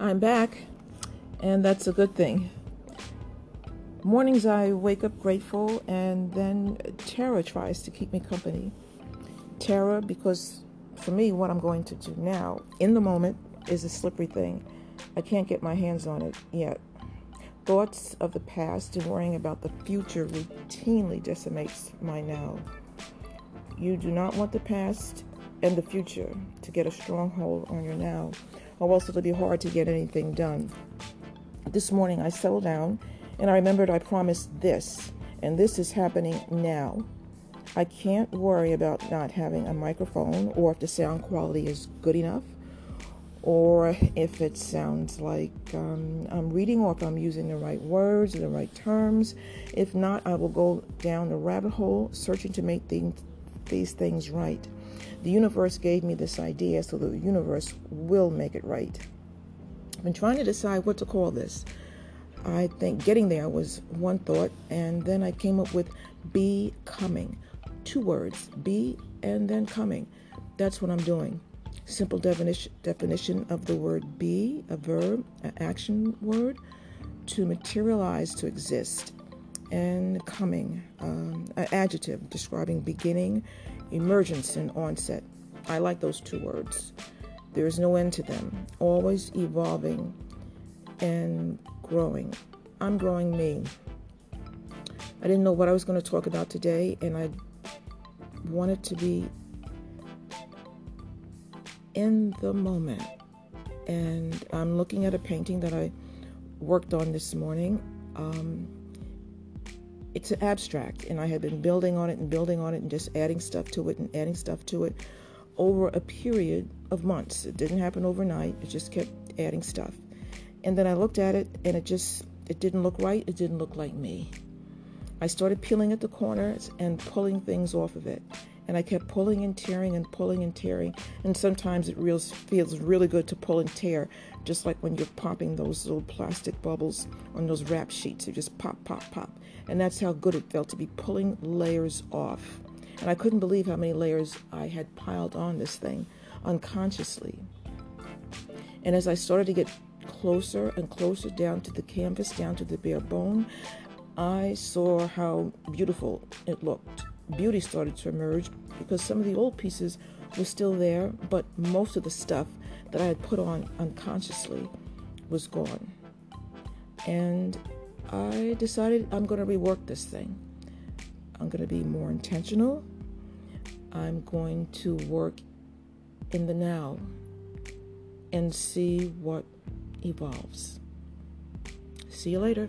I'm back, and that's a good thing. Mornings I wake up grateful, and then terror tries to keep me company. Terror, because for me, what I'm going to do now, in the moment, is a slippery thing. I can't get my hands on it yet. Thoughts of the past and worrying about the future routinely decimates my now. You do not want the past and the future to get a stronghold on your now or else it'll be hard to get anything done. This morning I settled down and I remembered I promised this and this is happening now. I can't worry about not having a microphone or if the sound quality is good enough or if it sounds like um I'm reading or if I'm using the right words or the right terms. If not, I will go down the rabbit hole searching to make things these things right. The universe gave me this idea, so the universe will make it right. I've been trying to decide what to call this. I think getting there was one thought, and then I came up with becoming. Two words, be and then coming. That's what I'm doing. Simple definition definition of the word be, a verb, an action word to materialize to exist and coming, um, an adjective describing beginning, emergence, and onset. I like those two words. There is no end to them, always evolving and growing. I'm growing me. I didn't know what I was going to talk about today, and I wanted to be in the moment. And I'm looking at a painting that I worked on this morning. Um, it's an abstract and I had been building on it and building on it and just adding stuff to it and adding stuff to it over a period of months. It didn't happen overnight. It just kept adding stuff. And then I looked at it and it just it didn't look right. It didn't look like me. I started peeling at the corners and pulling things off of it and I kept pulling and tearing and pulling and tearing. And sometimes it real feels really good to pull and tear just like when you're popping those little plastic bubbles on those wrap sheets. You just pop pop pop. And that's how good it felt to be pulling layers off. And I couldn't believe how many layers I had piled on this thing unconsciously. And as I started to get closer and closer down to the canvas down to the bare bone I saw how beautiful it looked beauty started to emerge because some of the old pieces were still there, but most of the stuff that I had put on unconsciously was gone. And I decided I'm going to rework this thing. I'm going to be more intentional. I'm going to work in the now and see what evolves. See you later.